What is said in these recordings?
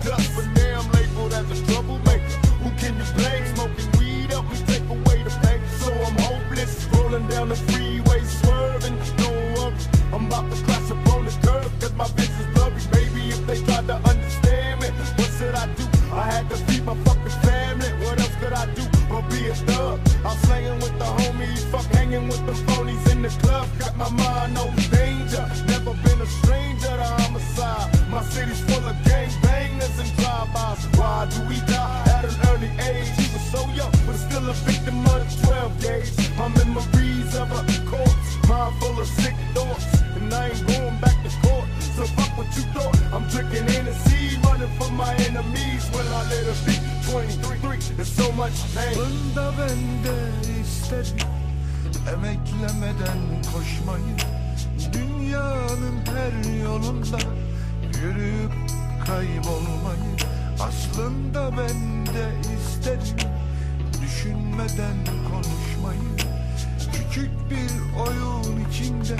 dust, but now I'm labeled as a troublemaker. Who can you blame? Smoking weed up and take away the pain. So I'm hopeless, rolling down the freeway, swerving. No up. I'm about to crash upon the curb, cause my bitch is blurry. Maybe if they tried to understand me, what should I do? I had to feed my fucking family. What else could I do? But be a thug. I'm slanging with the homies, fuck hanging with the phonies in the club. Got my mind on danger. Never been a stranger to homicide. My city's full of killers and drive-bys. Why do we die at an early age? He was so young, but still a victim of 12 days. My memories of a corpse, mind full of sick thoughts, and I ain't going back to court. So fuck what you thought. I'm drinking Hennessy, running from my enemies. When I later be 23, there's so much pain. Bunda bende isterim, emeklemeden koşmayı. Dünyanın her yolunda yürüyüp kaybolmayı Aslında ben de isterim Düşünmeden konuşmayı Küçük bir oyun içinde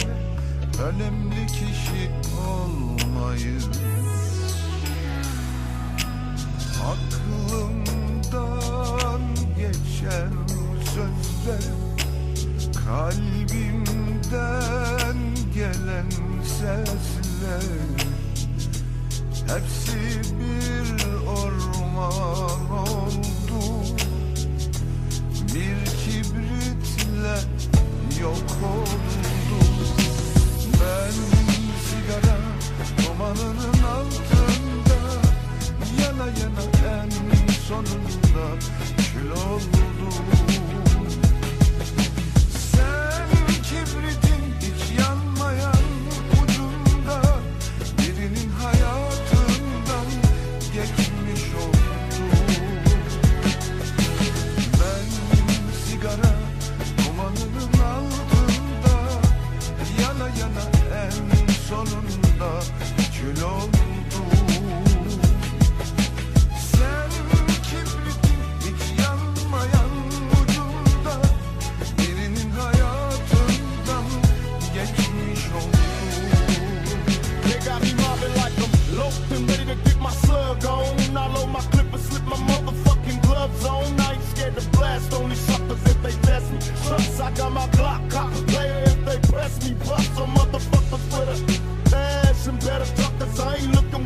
Önemli kişi olmayı Aklımdan geçen sözler Kalbimden gelen sesler Hepsi bir orman oldu Bir kibritle yok oldu dalında kül oldu Sen kibritin hiç yanmayan ucunda Birinin hayatından geçmiş oldu They got me mobbing like I'm loafed and ready to get my slug on I load my clip and slip my motherfucking gloves on I ain't scared to blast only suckers if they test me Plus I got my Glock, cop player if they press me Plus some motherfuckers with a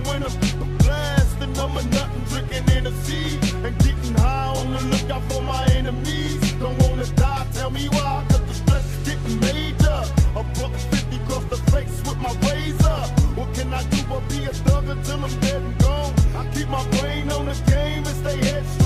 when I'm blasting. I'm nothing drinking in the sea and getting high on the lookout for my enemies. Don't wanna die, tell me why. Cause the stress is getting major. A buck fifty across the face with my razor. What can I do but be a thug until I'm dead and gone? I keep my brain on the game and stay headstrong.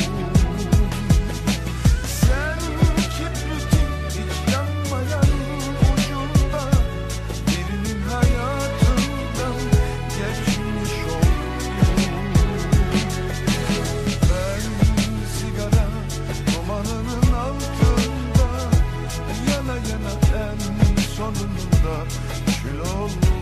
Şil me.